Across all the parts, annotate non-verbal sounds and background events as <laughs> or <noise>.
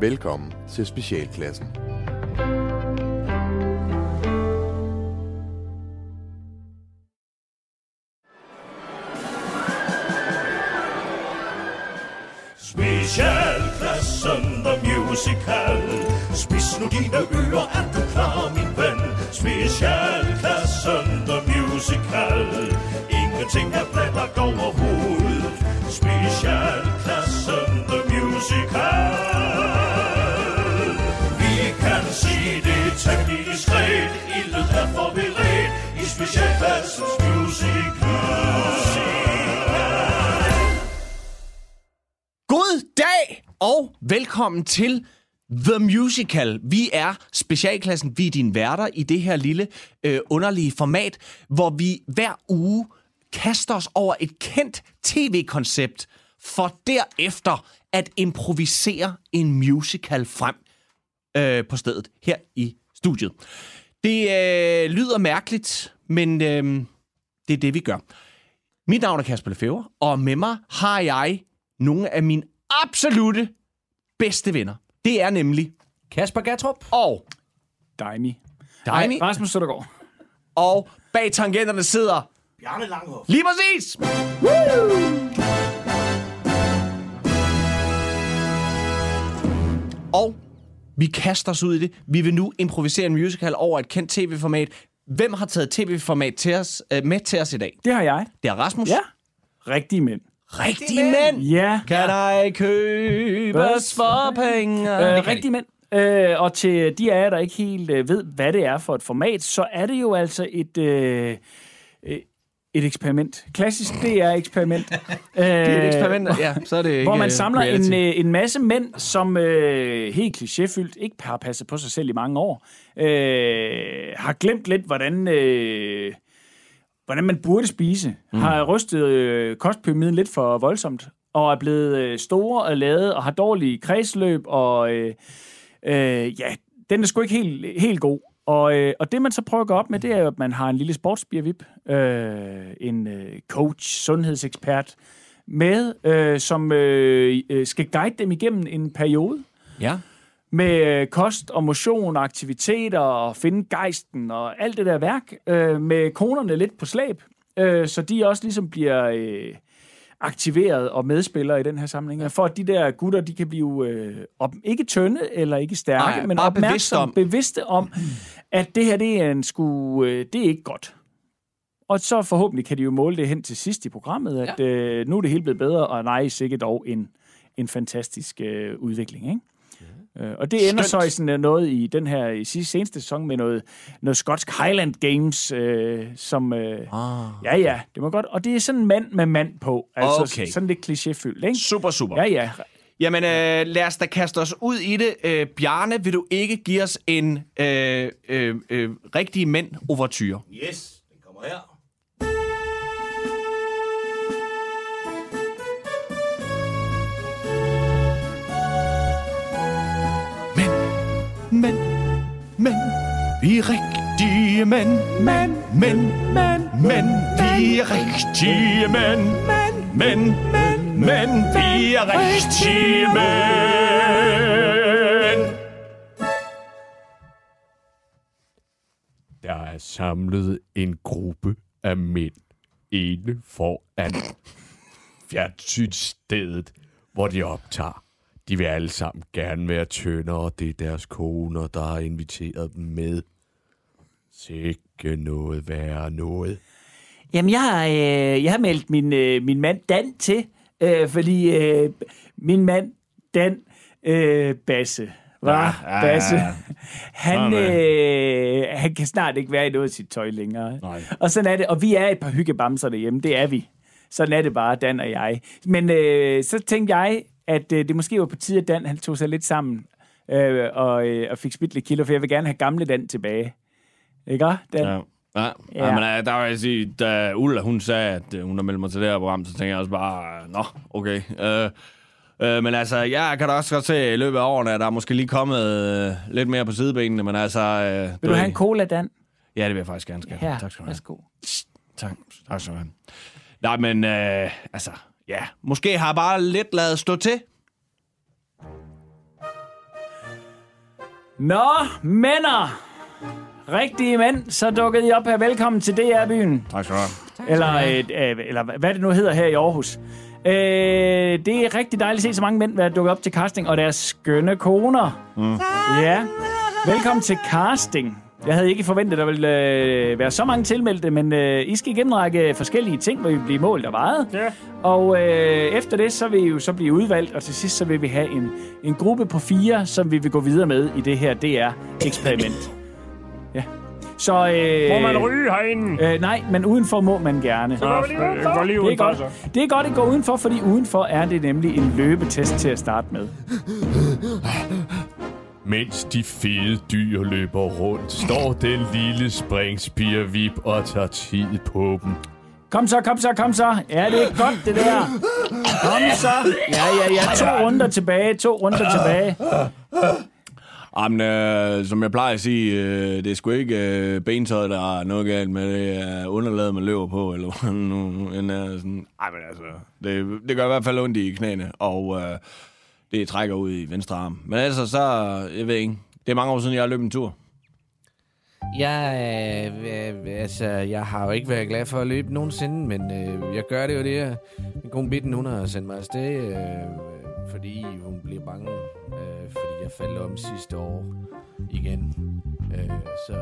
Velkommen til Specialklassen. Specialklassen The Musical Spis nu dine ører, er du klar, min ven? Specialklassen The Musical Ingenting er fletter over. I Specialklassens God dag og velkommen til The Musical. Vi er specialklassen, vi er dine værter i det her lille øh, underlige format, hvor vi hver uge kaster os over et kendt tv-koncept, for derefter at improvisere en musical frem øh, på stedet her i studiet. Det øh, lyder mærkeligt, men øh, det er det, vi gør. Mit navn er Kasper Lefebvre, og med mig har jeg nogle af mine absolute bedste venner. Det er nemlig Kasper Gatrup. og Daimi. Daimi. Nej, Rasmus Søndergaard. og bag tangenterne sidder Bjarne Langhoff lige præcis. Og vi kaster os ud i det. Vi vil nu improvisere en musical over et kendt tv-format. Hvem har taget tv-format til os, øh, med til os i dag? Det har jeg. Det er Rasmus. Ja. Rigtige mænd. Rigtige mænd. Ja. Kan ej købes for penge? Øh, rigtige mænd. Øh, og til de af jer, der ikke helt øh, ved, hvad det er for et format, så er det jo altså et... Øh, øh, et eksperiment. Klassisk <laughs> DR-eksperiment. det Det er et eksperiment. Ja, så er det ikke Hvor man øh, samler reality. en, øh, en masse mænd, som øh, helt klichéfyldt ikke har passet på sig selv i mange år, øh, har glemt lidt, hvordan, øh, hvordan man burde spise, mm. har rystet øh, kostpyramiden lidt for voldsomt, og er blevet øh, store og lavet, og har dårlige kredsløb, og øh, øh, ja, den er sgu ikke helt, helt god. Og, øh, og det, man så prøver at gå op med, det er jo, at man har en lille sportsbiervip, øh, en øh, coach, sundhedsekspert, med, øh, som øh, øh, skal guide dem igennem en periode Ja. med øh, kost og motion og aktiviteter og finde gejsten og alt det der værk, øh, med konerne lidt på slæb, øh, så de også ligesom bliver øh, aktiveret og medspillere i den her sammenhæng, for at de der gutter, de kan blive øh, op, ikke tynde eller ikke stærke, Nej, men bare bevidste om- bevidste om, at det her, det er, en sku, øh, det er ikke godt. Og så forhåbentlig kan de jo måle det hen til sidst i programmet, at ja. øh, nu er det helt blevet bedre, og nej, sikkert dog en, en fantastisk øh, udvikling, ikke? Øh, og det ender Skønt. så i sådan noget i den her i sidste seneste sæson med noget, noget skotsk Highland Games, øh, som... Øh, Ah. ja, ja, det var godt. Og det er sådan mand med mand på. Altså Okay. sådan lidt klichéfyldt, ikke? Super, super. Ja, ja. Jamen, øh, lad os da kaste os ud i det. Øh, Bjarne, vil du ikke give os en øh, øh, øh, rigtig mænd overtyre? Yes, den kommer her rigtige mænd. Men, men, men, men, vi er rigtige mænd. Men, men, men, men, vi er rigtige mænd. Der er samlet en gruppe af mænd ene foran fjernsynsstedet, hvor de optager. De vil alle sammen gerne være tyndere, og det er deres koner, der har inviteret dem med. Sikke noget værre noget. Jamen, jeg har, øh, jeg har meldt min, øh, min mand Dan til, øh, fordi øh, min mand Dan øh, Basse, var Ja, ja, Basse, han, øh, han kan snart ikke være i noget af sit tøj længere. Nej. Og sådan er det, og vi er et par hyggebamser derhjemme, det er vi. Sådan er det bare, Dan og jeg. Men øh, så tænkte jeg, at øh, det måske var på tide, at Dan han tog sig lidt sammen øh, og, øh, og fik spidt lidt kilo, for jeg vil gerne have gamle Dan tilbage. Ikke Dan? Ja. Ja, Ja. ja. men uh, der vil jeg sige, da Ulla, hun sagde, at uh, hun har meldt mig til det her program, så tænkte jeg også bare, uh, nå, okay. Uh, uh, men altså, jeg kan da også godt se i løbet af årene, at der er måske lige kommet uh, lidt mere på sidebenene, men altså... Uh, Vil du have en cola, Dan? Ja, det vil jeg faktisk gerne, skat. Her, Tak skal du have. værsgo. Tak, tak skal du have. Nej, men uh, altså, ja, måske har jeg bare lidt lavet stå til. Nå, mænder! Rigtige mænd, så dukkede I op her. Velkommen til DR-byen. Tak skal du have. Eller, øh, øh, eller hvad det nu hedder her i Aarhus. Øh, det er rigtig dejligt at se så mange mænd være dukket op til casting, og deres skønne koner. Mm. Ja. Velkommen til casting. Jeg havde ikke forventet, at der ville øh, være så mange tilmeldte, men øh, I skal igennem en række forskellige ting, hvor I bliver målt og vejet. Ja. Og øh, efter det, så vil I jo så blive udvalgt, og til sidst så vil vi have en, en gruppe på fire, som vi vil gå videre med i det her DR-eksperiment. Så, øh, Må man ryge herinde? Øh, nej, men udenfor må man gerne. Jeg går lige Det er, udenfor, godt. så. det er godt at gå udenfor, fordi udenfor er det nemlig en løbetest til at starte med. Mens de fede dyr løber rundt, står den lille springspirvip og tager tid på dem. Kom så, kom så, kom så. Ja, det er godt, det der. Kom så. Ja, ja, ja. To runder tilbage, to runder tilbage. Jamen, øh, som jeg plejer at sige, øh, det er sgu ikke øh, bentøjet, der er noget galt med. Det er underlaget, man løber på, eller <laughs> hvad nu end er sådan. Ej, men altså, det, det gør i hvert fald ondt i knæene, og øh, det trækker ud i venstre arm. Men altså, så, jeg ved ikke, det er mange år siden, jeg har løbet en tur. Jeg, øh, øh, altså, jeg har jo ikke været glad for at løbe nogensinde, men øh, jeg gør det jo det her. Min kone Bitten, hun har sendt mig afsted, øh, fordi hun bliver bange, jeg faldt om sidste år igen. Øh, så...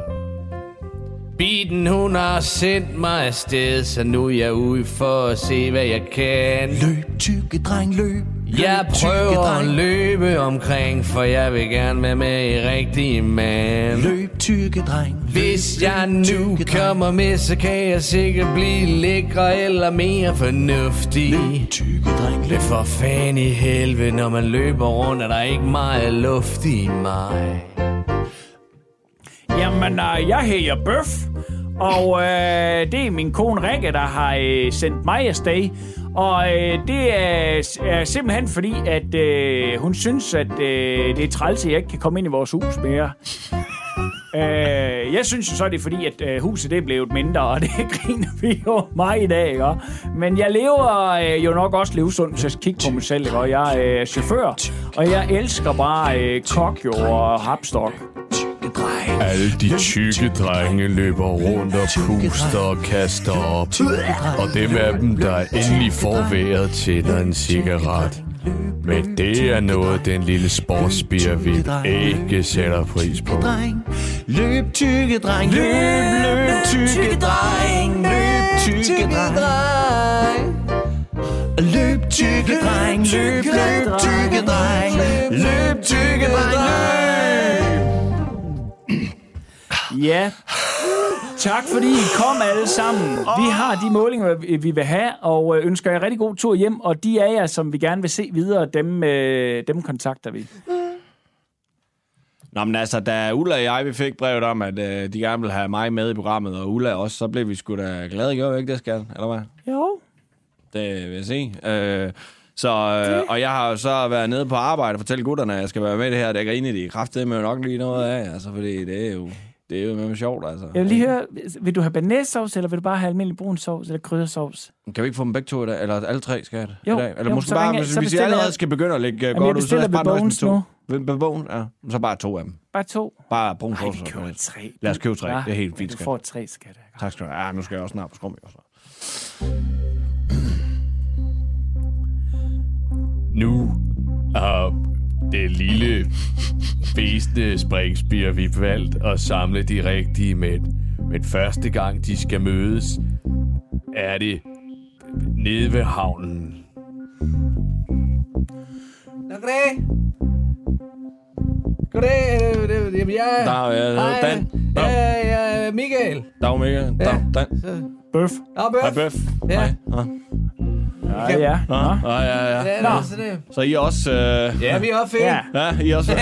Biden, hun har sendt mig afsted, så nu er jeg ude for at se, hvad jeg kan. Løb, tykke dreng, løb. Jeg Løb, prøver at løbe omkring, for jeg vil gerne være med i rigtig mand. Løb, tykke dreng. Hvis jeg nu kommer med, så kan jeg sikkert blive lækre eller mere fornuftig. Tykke dreng, løb. For fan i helvede, når man løber rundt, er der ikke meget luft i mig. Jamen, øh, jeg hedder Bøf, og øh, det er min kone Rikke, der har øh, sendt mig afsted. Og øh, det er, er simpelthen fordi, at øh, hun synes, at øh, det er træls, at jeg ikke kan komme ind i vores hus mere. <laughs> Øh, jeg synes jo så, det er fordi, at øh, huset det er blevet mindre, og <laughs> det griner vi jo mig i dag, ikke? Men jeg lever øh, jo nok også livssundt, hvis jeg kigge på mig selv, ikke? Og jeg er øh, chauffør, og jeg elsker bare øh, kok jo og hapstok. Alle de tykke drenge løber rundt og puster og kaster op. Og dem af dem, der endelig får vejret til en cigaret. Men det er noget, den lille sportsbiervip ikke sætter pris på. Løb, tykke dreng. Løb, løb, tykke dreng. Løb, tykke dreng. Løb, tykke dreng. Løb, løb, tykke dreng. Løb, tykke dreng. Løb. Ja. Tak fordi I kom alle sammen. Vi har de målinger, vi- vi vil have, og øh, ønsker jer rigtig god tur hjem. Og de af jer, som vi gerne vil se videre, dem, øh, dem kontakter vi. Nå, men altså, da Ulla og jeg vi fik brevet om, at øh, de gerne ville have mig med i programmet, og Ulla også, så blev vi sgu da glade, gjorde vi ikke det, skal? Eller hvad? Jo. Det vil jeg sige. Øh, så, øh, og jeg har jo så været nede på arbejde og fortælle gutterne, at jeg skal være med i det her. Det griner de kraftedeme med nok lige noget af, altså, fordi det er jo, det er jo med sjovt, altså. Jeg vil lige høre, vil du have banæssovs, eller vil du bare have almindelig brun sovs, eller kryddersovs? Kan vi ikke få dem begge to i dag? Eller alle tre det Jo, dag? Eller jo, måske så bare, ringer- hvis, så hvis vi bestiller allerede jeg- skal begynde at lægge jeg godt ud, så lad os bare nøjes med to. Bebones, ja. Så bare to af dem. Bare to? Bare brun Nej, sovs. vi og køber tre. Lad os købe tre. Det er helt fint, Du skat. får tre, skat. Tak skal du have. Ja, nu skal jeg også snart på skum. jo, så. Nu har det lille fæsende springspirvip valgt at samle de rigtige mænd. Men første gang de skal mødes, er det nede ved havnen. Nå, goddag. Goddag, øh, det- jamen, jeg er... Der er, jeg hedder Hej, Dan. Ja, jeg er Michael. Dag, Mikkel. Dag, Dan. Bøf. Nå, Hej, Bøf. Bøf. Ja. Hej. Ja. Ja, ja. Nå. Ja, ja, ja. Ja, Nå. nå. Så, det, Så I er også... Øh, ja, vi er oppe Ja, ja, I er også... Ja.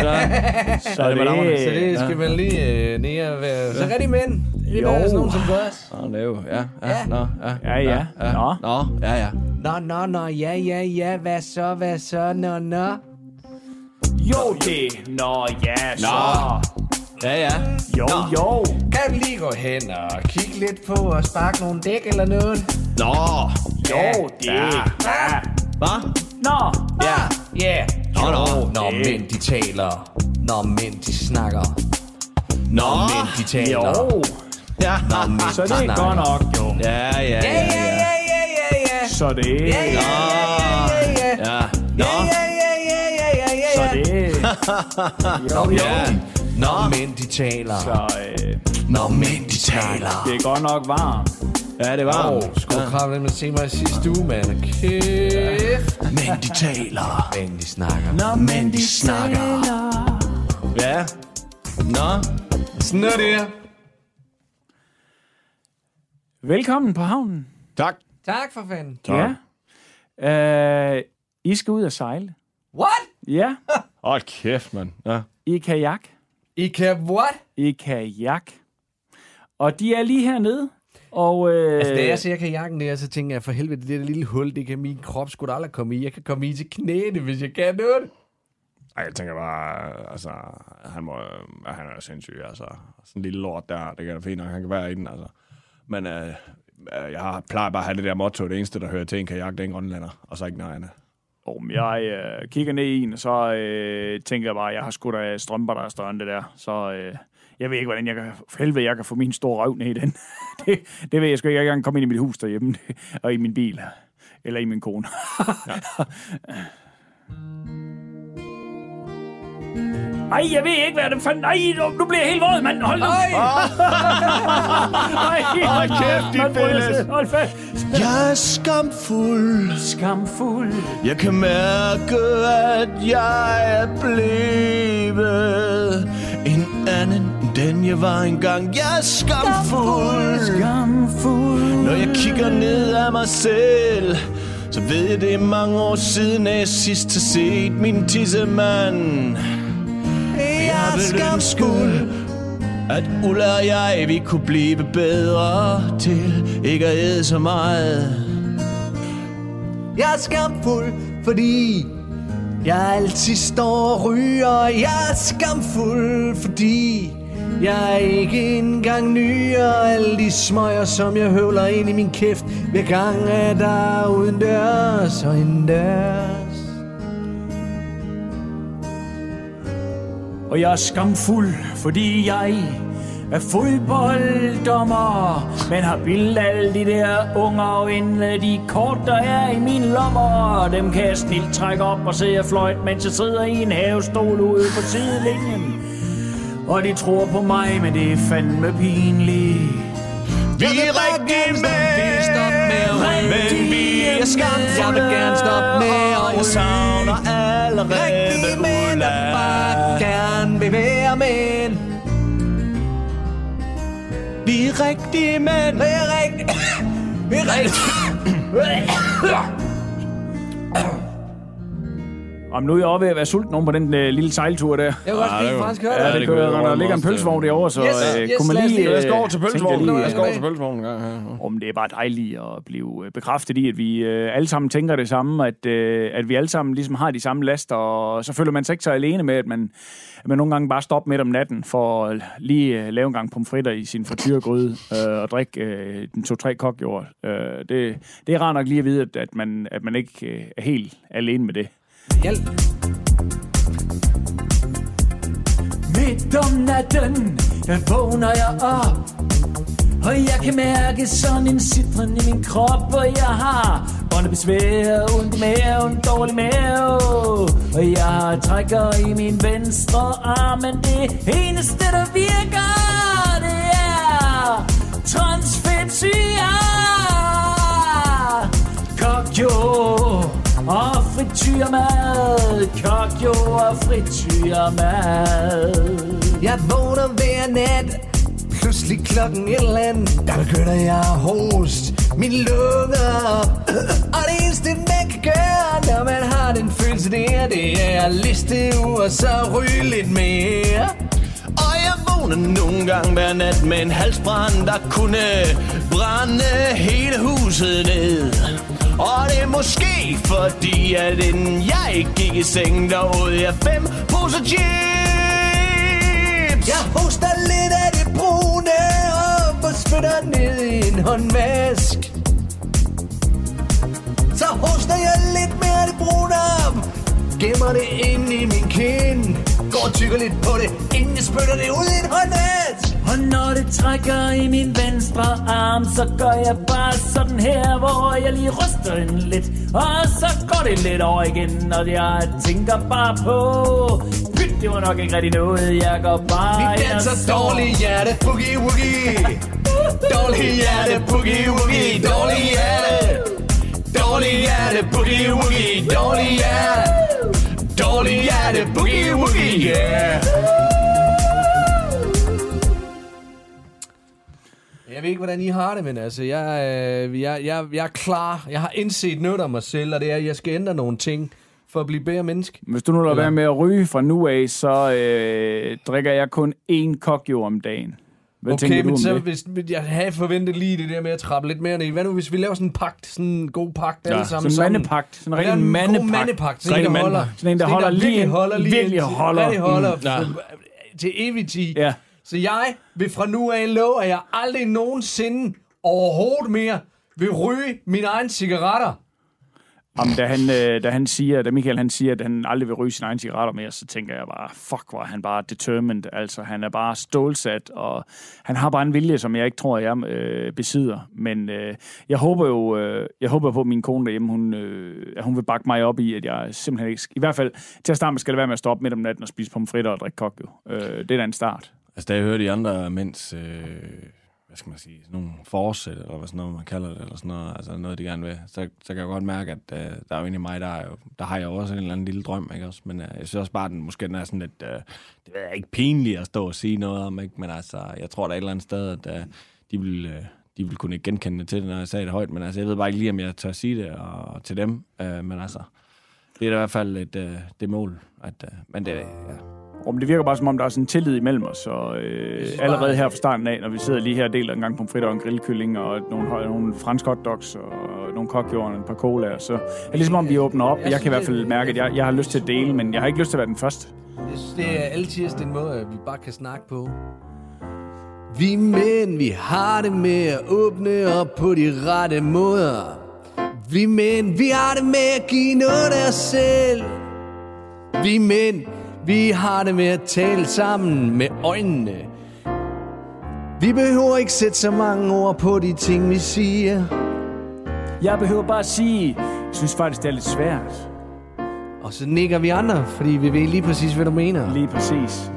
<laughs> så det navnet? Så det... det skal man lige øh, ned og være... Så rigtig mænd. Det er sådan nogen som os. Nå, det er jo... Ja, ja, Ja. nå, ja. Ja, ja. Nå. Nå, ja, ja. Nå, nå, nå, ja, ja, ja, hvad så, hvad så, nå, nå. Jo, det. Nå, ja, så. Ja, ja. Jo, jo. Kan vi lige gå hen og kigge lidt på og sparke nogle dæk eller noget? Nå. Jo, det. Ja. Ja. Hvad? Nå. Ja. Ja. Nå, nå. Nå, men de taler. Når mænd de snakker. Nå, Mænd de taler. Jo, ja. Når mænd så de det er godt nok, jo. Ja, ja, ja, Ja, ja, ja. ja, ja, ja, ja. Så det er... Ja, ja, ja, ja, ja. Ja, nå, Ja, ja, ja, ja, ja, ja, Så ja. det er... Jo, jo. ja. Når mænd de taler. Så øh, Når mænd de taler. det er godt nok varmt. Ja, det var. Åh, oh, skulle kraftigt med se mig i sidste uge, mand. Kæft. Mænd de taler. Mænd de snakker. Når Mænd de snakker. Ja. Nå. Sådan er det. Velkommen på havnen. Tak. Tak for fanden. Ja. Øh, I skal ud og sejle. What? Ja, Hold kæft, mand. Ja. i kajak. I kan what? I kajak. Og de er lige hernede. Og øh, Altså, da jeg ser kajakken der, så tænker jeg, for helvede, det der lille hul, det kan min krop sgu da aldrig komme i. Jeg kan komme i til knæene, hvis jeg kan noget. Ej, jeg tænker bare, altså, han, må, ja, han er sindssyg, altså. Sådan en lille lort der, det kan da fint nok, han kan være i den, altså. Men øh, øh, jeg har- plejer bare at have det der motto, det eneste, der hører til en kajak, det er en grønlander, og så ikke noget andet. Om jeg øh, kigger ned i en, så øh, tænker jeg bare, at jeg har sgu da strømper, der er større end det der. Så øh, jeg ved ikke, hvordan jeg kan, for helvede, jeg kan få min store røv ned i den. <laughs> det, det ved jeg sgu ikke. Jeg kan komme ind i mit hus derhjemme, <laughs> og i min bil. Eller i min kone. <laughs> Ej, jeg ved ikke, hvad det fanden... Ej, nu, nu bliver jeg helt våd, mand. Hold nu. Ej, hold kæft, dit sig. Hold fast. Jeg er skamfuld. Skamfuld. Jeg kan mærke, at jeg er blevet en anden end den, jeg var engang. Jeg er skamfuld. Skamfuld. Når jeg kigger ned af mig selv, så ved jeg, det er mange år siden, at jeg sidst har set min tissemand. Jeg er skamfuld. At Ulla og jeg, vi kunne blive bedre til ikke at æde så meget. Jeg er skamfuld, fordi jeg altid står og ryger. Jeg er skamfuld, fordi jeg ikke engang nyder alle de smøger, som jeg høvler ind i min kæft, hver gang er der uden dørs og indendørs. Og jeg er skamfuld, fordi jeg er fodbolddommer Men har bildt alle de der unger ind De kort, der er i min lommer Dem kan jeg snilt trække op og se fløjt Mens jeg sidder i en havestol ude på sidelinjen Og de tror på mig, men det er fandme pinligt Vi er rigtig med, men vi er skamfulde. Jeg vil gerne stoppe med og jeg savner allerede Ulla. Vil være mænd. Vi er rigtige mænd. Det er rigtigt. Det er rigtigt. Om nu er jeg også ved at være sulten over på den øh, lille sejltur der Jeg kan godt det lide var- fransk høre Ja, det. det det kører, kunne jeg der ligger en pølsevogn derovre, så Yes, øh, yes, kunne man lige... lige- Jeg skal over øh, til pølsevognen. lige, Jeg skal over øh, til pølsevognen. Ja, ja. Om det er bare dejligt at blive øh, bekræftet i, at vi øh, alle sammen tænker det samme, at, øh, at vi alle sammen ligesom har de samme laster, og så føler man sig ikke så alene med, at man, at man nogle gange bare stopper midt om natten for at lige øh, lave en gang pomfritter i sin frityregryde øh, og drikke øh, den to-tre kokjord. Øh, det, det er rart nok lige at vide, at, at, man, at man ikke øh, er helt alene med det. Hjælp. Midt om natten, der vågner jeg op Og jeg kan mærke sådan en citron i min krop Og jeg har åndebesvær, ondt i maven, dårlig mave. Og jeg trækker i min venstre arm Men det eneste, der virker, det er transfetsyre Kokjo og frityremad Kokjo og frityremad Jeg vågner hver nat Pludselig klokken et eller andet Der begynder jeg at host Min lunger Og det eneste man kan gøre Når man har den følelse der Det er at liste ud og så ryge lidt mere Og jeg vågner nogle gange hver nat med en halsbrand, der kunne brænde hele huset ned. Og det er måske fordi, at inden jeg gik i seng, der åd jeg fem poser chips. Jeg hoster lidt af det brug spytter ned i en håndvask. Så hoster jeg lidt mere det brune op, gemmer det ind i min kind, går og tykker lidt på det, inden jeg spytter det ud i en håndnet. Og når det trækker i min venstre arm, så gør jeg bare sådan her, hvor jeg lige ryster den lidt. Og så går det lidt over igen, og jeg tænker bare på, pyt, det var nok ikke rigtig noget, jeg går bare Vi danser sover. dårlig hjerte, boogie woogie. Dårlig hjerte, boogie woogie. Dårlig hjerte. Dårlig hjerte, boogie woogie. Dårlig hjerte. Dårlig hjerte, boogie woogie. Yeah. Jeg ved ikke, hvordan I har det, men altså, jeg, øh, jeg, jeg, jeg er klar. Jeg har indset noget om mig selv, og det er, at jeg skal ændre nogle ting for at blive bedre menneske. Hvis du nu lader være med at ryge fra nu af, så øh, drikker jeg kun én kokjo om dagen. Hvad okay, men så det? hvis, jeg havde forventet lige det der med at trappe lidt mere ned. Hvad nu, hvis vi laver sådan en pagt, sådan en god pagt alle sammen Sådan en mandepagt. Sådan en Ja, rigtig en mandepagt. god mandepagt. Sådan en, der holder. Sådan en, der holder lige virkelig ind. holder lige Virkelig holder. Rigtig holder. Mm. Ja. Til evig tid. Ja. Så jeg vil fra nu af love, at jeg aldrig nogensinde overhovedet mere vil ryge mine egne cigaretter. Jamen, da, han, øh, da han siger, da Michael han siger, at han aldrig vil ryge sine egne cigaretter mere, så tænker jeg bare, fuck, hvor han bare determined. Altså, han er bare stålsat, og han har bare en vilje, som jeg ikke tror, jeg øh, besidder. Men øh, jeg håber jo, øh, jeg håber på, at min kone derhjemme, hun, øh, at hun vil bakke mig op i, at jeg simpelthen ikke, i hvert fald til at starte med, skal det være med at stoppe midt om natten og spise pomfritter og drikke kok, jo. Øh, det er da en start. Altså, da jeg hørte de andre mænds, øh, hvad skal man sige, sådan nogle forsæt, eller hvad sådan noget, man kalder det, eller sådan noget, altså noget, de gerne vil, så, så kan jeg godt mærke, at øh, der er jo inde i mig, der, er jo, der har jeg jo også en eller anden lille drøm, ikke også? Men øh, jeg synes også bare, at den måske den er sådan lidt, øh, det er jeg ikke, pinligt at stå og sige noget om, ikke? Men altså, jeg tror, der er et eller andet sted, at øh, de vil... Øh, de ville kunne ikke genkende til det, når jeg sagde det højt, men altså, jeg ved bare ikke lige, om jeg tør sige det og, til dem, øh, men altså, det er da i hvert fald et, øh, det mål, at, øh, men det, ja. Og det virker bare som om, der er sådan en tillid imellem os, og øh, allerede her fra starten af, når vi sidder lige her og deler en gang pomfritter og en grillkylling, og nogle, nogle fransk hotdogs, og nogle kokjord og et par cola, så er det ligesom om, vi åbner op. Jeg kan i hvert fald mærke, at jeg, jeg har lyst til at dele, men jeg har ikke lyst til at være den første. Det er altid den måde, vi bare kan snakke på. Vi mænd, vi har det med at åbne op på de rette måder. Vi mænd, vi har det med at give noget af os selv. Vi mænd, vi har det med at tale sammen med øjnene. Vi behøver ikke sætte så mange ord på de ting, vi siger. Jeg behøver bare at sige, jeg synes faktisk, det er lidt svært. Og så nikker vi andre, fordi vi ved lige præcis, hvad du mener. Lige præcis.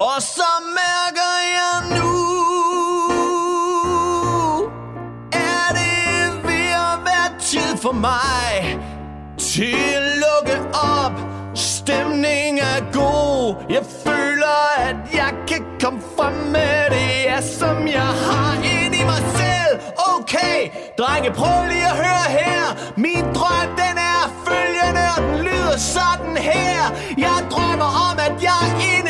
Og så mærker jeg nu, er det ved at være tid for mig til at lukke op. Stemningen er god. Jeg føler, at jeg kan komme frem med det, ja, som jeg har ind i mig selv. Okay, drenge, prøv lige at høre her. Min drøm, den er følgende, og den lyder sådan her. Jeg drømmer om, at jeg inden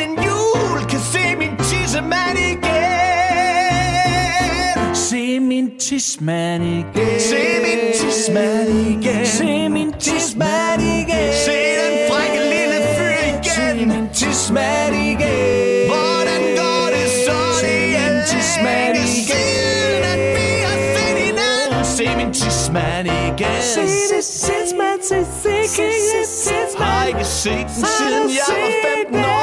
tidsmand igen. Se min tissemand igen. Se min tidsmand igen. Se den frække lille fyr igen. Se min tidsmand igen. Hvordan går det så Se min tidsmand igen. siden, vi har set hinanden. Se min tidsmand igen. Se det tidsmand, se det Har ikke set den siden jeg var 15 år.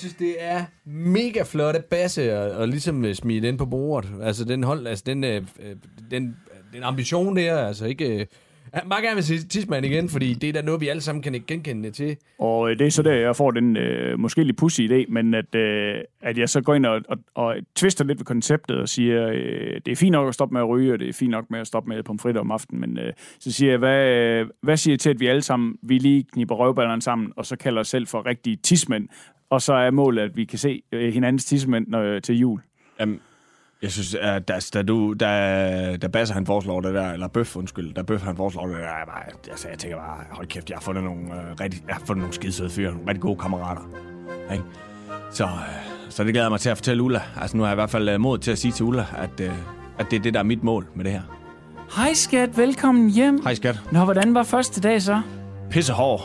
Synes, det er mega flotte basse og, og ligesom øh, smide den på bordet. Altså, den hold, altså, den, øh, øh den, øh, den ambition der, altså ikke... Øh, jeg meget gerne vil sige tidsmand igen, fordi det er da noget, vi alle sammen kan ikke genkende til. Og øh, det er så der, jeg får den øh, måske lidt pussy idé, men at, øh, at jeg så går ind og, og, og twister lidt ved konceptet og siger, øh, det er fint nok at stoppe med at ryge, og det er fint nok med at stoppe med pomfritter om aftenen, men øh, så siger jeg, hvad, øh, hvad siger I til, at vi alle sammen, vi lige kniber røvballerne sammen, og så kalder os selv for rigtige tismænd, og så er målet, at vi kan se øh, hinandens tismænd når, til jul. Jamen, jeg synes, at da, da, du, da, da Basse han foreslår det der, eller Bøf, undskyld, da Bøf han foreslår det der, jeg, bare, altså, jeg tænker bare, hold kæft, jeg har fundet nogle, øh, rigtig, jeg har fundet nogle skidesøde fyre, nogle rigtig gode kammerater. Ikke? Så, øh, så det glæder jeg mig til at fortælle Ulla. Altså, nu har jeg i hvert fald øh, mod til at sige til Ulla, at, øh, at det er det, der er mit mål med det her. Hej skat, velkommen hjem. Hej skat. Nå, hvordan var første dag så? Pissehår,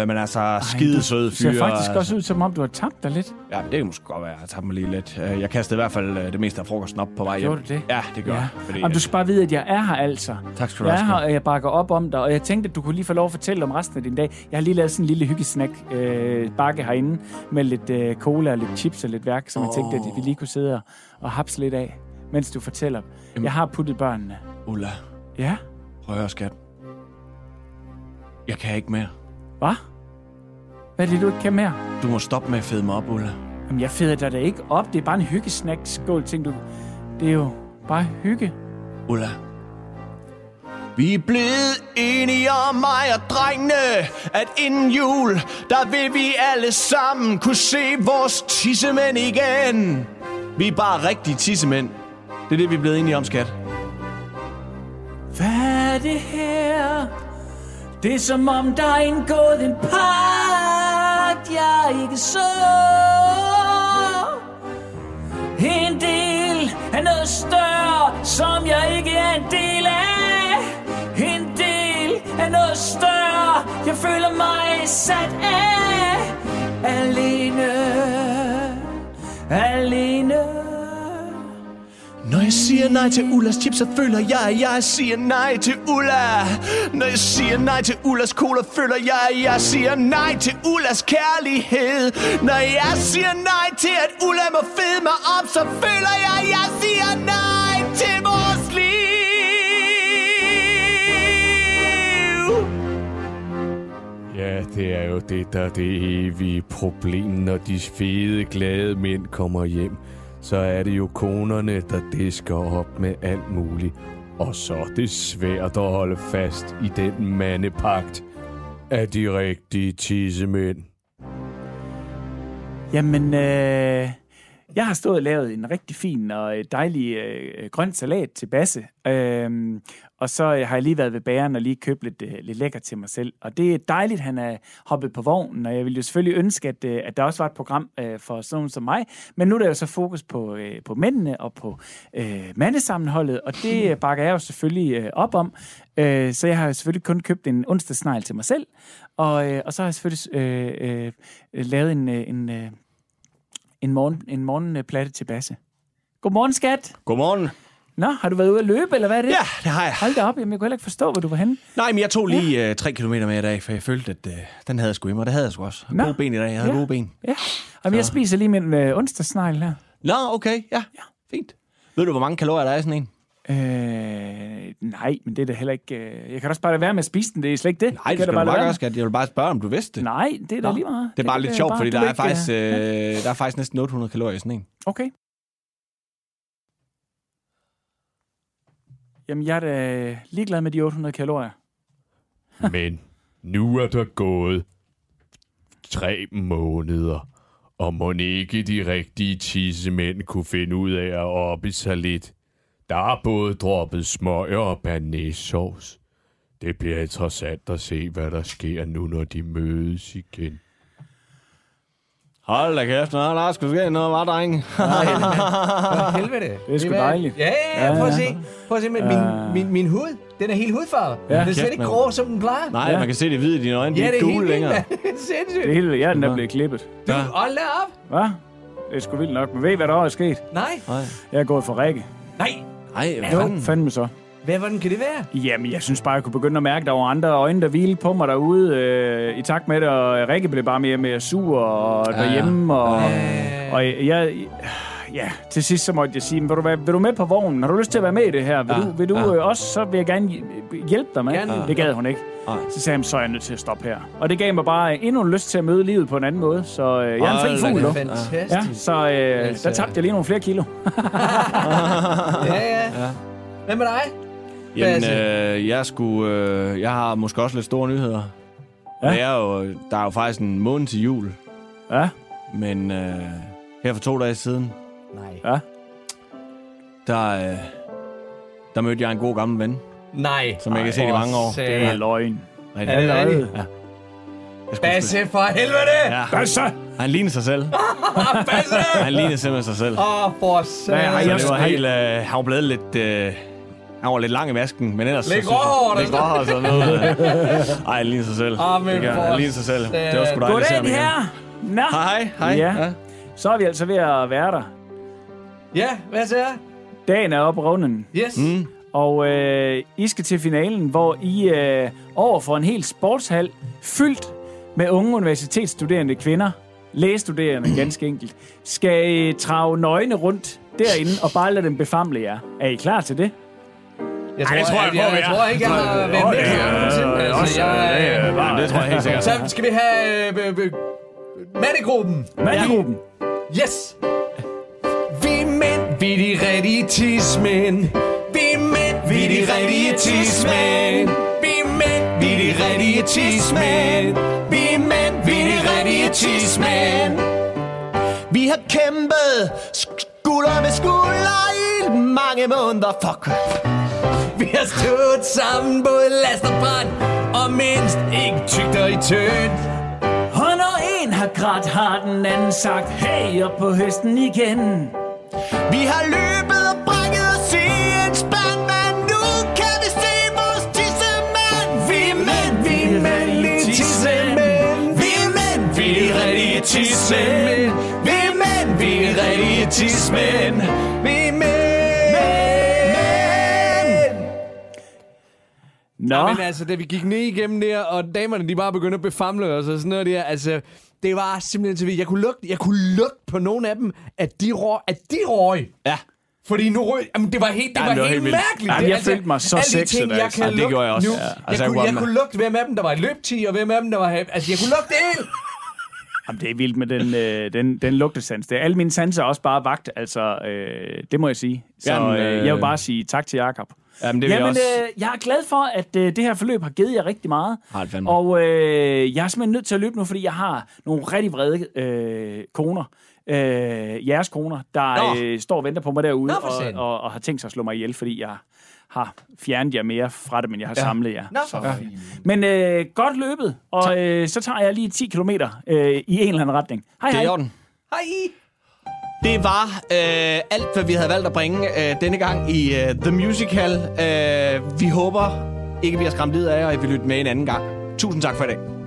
øh, men altså skide søde Det ser faktisk også ud, som om du har tabt dig lidt. Ja, det kan måske godt være, at jeg tager mig lige lidt. Øh, Jeg kastede i hvert fald øh, det meste af frokosten op på vej hjem. Gjorde du det? Ja, det gør Ja. jeg. Fordi, Jamen, du skal bare vide, at jeg er her altså. Tak skal du Jeg have. er her, og jeg bakker op om dig, og jeg tænkte, at du kunne lige få lov at fortælle om resten af din dag. Jeg har lige lavet sådan en lille hyggesnack øh, bakke herinde med lidt øh, cola og lidt chips og lidt værk, som oh. jeg tænkte, at vi lige kunne sidde og, og hapse lidt af, mens du fortæller. Jamen. Jeg har puttet børnene. Ulla, Ja? prøv at høre, skat. Jeg kan ikke mere. Hvad? Hvad er det, du ikke kan mere? Du må stoppe med at fede mig op, Ulla. Jamen, jeg feder dig da ikke op. Det er bare en hyggesnack skål ting, du... Det er jo bare hygge. Ulla. Vi er blevet enige om mig og drengene, at inden jul, der vil vi alle sammen kunne se vores tissemænd igen. Vi er bare rigtige tissemænd. Det er det, vi er blevet enige om, skat. Hvad er det her? Det er som om der er indgået en pagt, jeg ikke så. En del af noget større, som jeg ikke er en del af. En del af noget større, jeg føler mig sat af. Alene, alene. Når jeg siger nej til Ullas chips, så føler jeg, at jeg siger nej til Ulla. Når jeg siger nej til Ullas cola, føler jeg, at jeg siger nej til Ullas kærlighed. Når jeg siger nej til, at Ulla må fede mig op, så føler jeg, at jeg siger nej til vores liv. Ja, det er jo det, der er det evige problem, når de fede, glade mænd kommer hjem. Så er det jo konerne, der disker op med alt muligt. Og så er det svært at holde fast i den mandepagt af de rigtige tissemænd. Jamen, øh, jeg har stået og lavet en rigtig fin og dejlig øh, grøn salat til Basse. Øh, og så øh, har jeg lige været ved bageren og lige købt lidt, øh, lidt lækker til mig selv. Og det er dejligt, han er hoppet på vognen, og jeg ville jo selvfølgelig ønske, at, øh, at der også var et program for sådan nogen som mig. Men nu er der jo så fokus på, på mændene og på øh, mandesammenholdet, og det bakker jeg jo selvfølgelig op om. Øh, så jeg har selvfølgelig kun købt en onsdagsnegl til mig selv, og, øh, og så har jeg selvfølgelig øh, øh, lavet en, en, øh, en, morgen, en morgenplatte til Basse. Godmorgen, skat. Godmorgen. Nå, har du været ude at løbe, eller hvad er det? Ja, det har jeg. Hold da op, jamen, jeg kunne heller ikke forstå, hvor du var henne. Nej, men jeg tog lige øh, tre kilometer med i dag, for jeg følte, at øh, den havde jeg sgu i mig. Det havde jeg sgu også. Nå. Gode ben i dag. Jeg havde Ja. gode ben. Ja, jamen, jeg spiser lige min øh, onsdagsnegl her. Nå, okay. Ja, ja. fint. Ved du, hvor mange kalorier der er i sådan en? Øh, nej, men det er da heller ikke... Øh, jeg kan også bare lade være med at spise den, det er slet ikke det. Nej, det det skal da du bare gøre, skat. Jeg vil bare spørge, om du vidste det. Nej, det er da lige meget. Det er bare kan lidt sjovt, fordi der er, faktisk, øh, øh, der er faktisk næsten 800 kalorier i sådan en. Okay. Jamen, jeg er da ligeglad med de 800 kalorier. <laughs> Men nu er der gået tre måneder, og må ikke de rigtige tissemænd kunne finde ud af at oppe sig lidt. Der er både droppet smøger og banæssovs. Det bliver interessant at se, hvad der sker nu, når de mødes igen. Hold da kæft, nå, der er sgu ske noget, var drenge. For <laughs> helvede. Det er sgu dejligt. Ja, ja, ja. Prøv at se. Prøv at se med min, min, min hud. Den er helt hudfarvet. Ja, den er slet ikke grå, som den plejer. Nej, Ja. man kan se det hvide i dine øjne. Ja, er det er helt gule vildt, længere. <laughs> Det er sindssygt. Det hele, jeg er den blevet klippet. Du, hold da op. Hvad? Det er sgu vildt nok. Men ved I, hvad der er sket? Nej. Jeg er gået for Rikke. Nej. Nej, hvad Jo, fanden? fandme så. Hvad, hvordan kan det være? Jamen, jeg synes bare, jeg kunne begynde at mærke, at der var andre øjne, der hvilede på mig derude øh, i takt med det, og Rikke blev bare mere og mere sur og derhjemme, og, og jeg... Ja, til sidst så måtte jeg sige, vil du, være, vil du med på vognen? Har du lyst til at være med i det her? Vil Ja, du, vil du ja. øh, også, så vil jeg gerne hj- hjælpe dig med. Gerne. Det gad hun ikke. Så sagde jeg, så er jeg nødt til at stoppe her. Og det gav mig bare endnu en lyst til at møde livet på en anden måde. Så øh, jeg er en fri fugl nu. Fantastisk. Ja, så øh, Altså- der tabte jeg lige nogle flere kilo. <laughs> Ja, ja. Hvad med dig? Jamen, øh, jeg, skulle, øh, jeg har måske også lidt store nyheder. Ja. Det er jo, der er jo faktisk en måned til jul, Ja, men øh, her for to dage siden, Nej. ja. der, øh, der mødte jeg en god gammel ven, Nej. som jeg ikke har set i mange år. Det er løgn. Rigtig. Er det rigtigt? Ja. Basse for helvede! Ja, Basse! han lignede sig selv. <laughs> Basse! Han lignede simpelthen sig selv. Åh, for satan. Hvad har Så jeg- det var har I- helt, øh, han var blevet lidt, øh, Han var lidt lang i masken, men ellers... Lidt så gråhåret og Lidt gråhåret og sådan noget. Ej, han ligner sig selv. Ah, men for han ligner sig selv. Det var sgu dejligt at se ham Goddag, igen. her. Nå. Hej, hej. Ja. Så er vi altså ved at være der. Ja, hvad siger jeg? Dagen er oppe runden, Yes. Mm. og øh, I skal til finalen, hvor I øh, over for en hel sportshal fyldt med unge universitetsstuderende kvinder, lægestuderende <clears throat> ganske enkelt, skal I trage nøgne rundt derinde og bare lade dem befamle jer. Er I klar til det? Jeg tror, det tror jeg på, jeg, jeg, er. tror ikke, jeg har været med til nogensinde. Altså, jeg, det tror jeg helt sikkert. så skal vi have øh, øh, mandegruppen. Mandegruppen. Yes! Vi mænd, vi er de rigtige tidsmænd. Vi er mænd, vi er de rigtige tidsmænd. Vi er mænd, vi er de rigtige tidsmænd. Vi er mænd, vi er de rigtige tidsmænd. Vi har kæmpet skulder ved skulder i mange måneder. Fuck. Vi har stået sammen, både last og brand. Og mindst ikke tygt og i tøn. Og når en har grædt, har den anden sagt, hey, op på høsten igen. Vi har løbet og brækket os i en spand, men nu kan vi se vores tissemand. Vi er mænd, vi er mandlige tissemænd. Vi er mænd, vi er rigtige tissemænd. Vi er mænd, vi er rigtige tissemænd. Vi Nå, Men altså, da vi gik ned igennem der, og damerne, de bare begyndte at befamle os og sådan noget der, altså, det var simpelthen vildt. Jeg kunne lugte, jeg kunne lugte på nogle af dem, at de røg, at de røg. Ja. Fordi nu røg, jamen det var helt, det Ja, var det var helt, helt mærkeligt. Jamen, det, jeg følte mig så alle de sexet, ting, jeg altså. kan Ja, det lugte gjorde jeg også. Nu, Ja. jeg, Altså, jeg kunne, kunne jeg kunne lugte hvem af dem, der var i løbetid, og hvem af dem, der var... Altså, jeg kunne lugte det hele. Jamen, det er vildt med den, øh, den, den lugtesans. Det er alle mine sanser er også bare vagt, altså, øh, det må jeg sige. Så øh, øh, jeg vil bare sige tak til Jakob. Jamen, det vil jeg Jamen, også. øh, jeg er glad for, at øh, det her forløb har givet jer rigtig meget. Har det fandme. Og øh, jeg er simpelthen nødt til at løbe nu, fordi jeg har nogle rigtig vrede øh, koner. Øh, jeres koner, der Nå. øh, står og venter på mig derude, Nå, og, og, og har tænkt sig at slå mig ihjel, fordi jeg har fjernet jer mere fra det, men jeg har ja. samlet jer. Nå, for fint. Men øh, godt løbet, og øh, så tager jeg lige 10 km øh, i en eller anden retning. Hej, Det er hej. Hej. Det var øh, alt, hvad vi havde valgt at bringe øh, denne gang i øh, The Musical. Øh, vi håber ikke, vi har skræmt livet af jer, og I vil lytte med en anden gang. Tusind tak for i dag.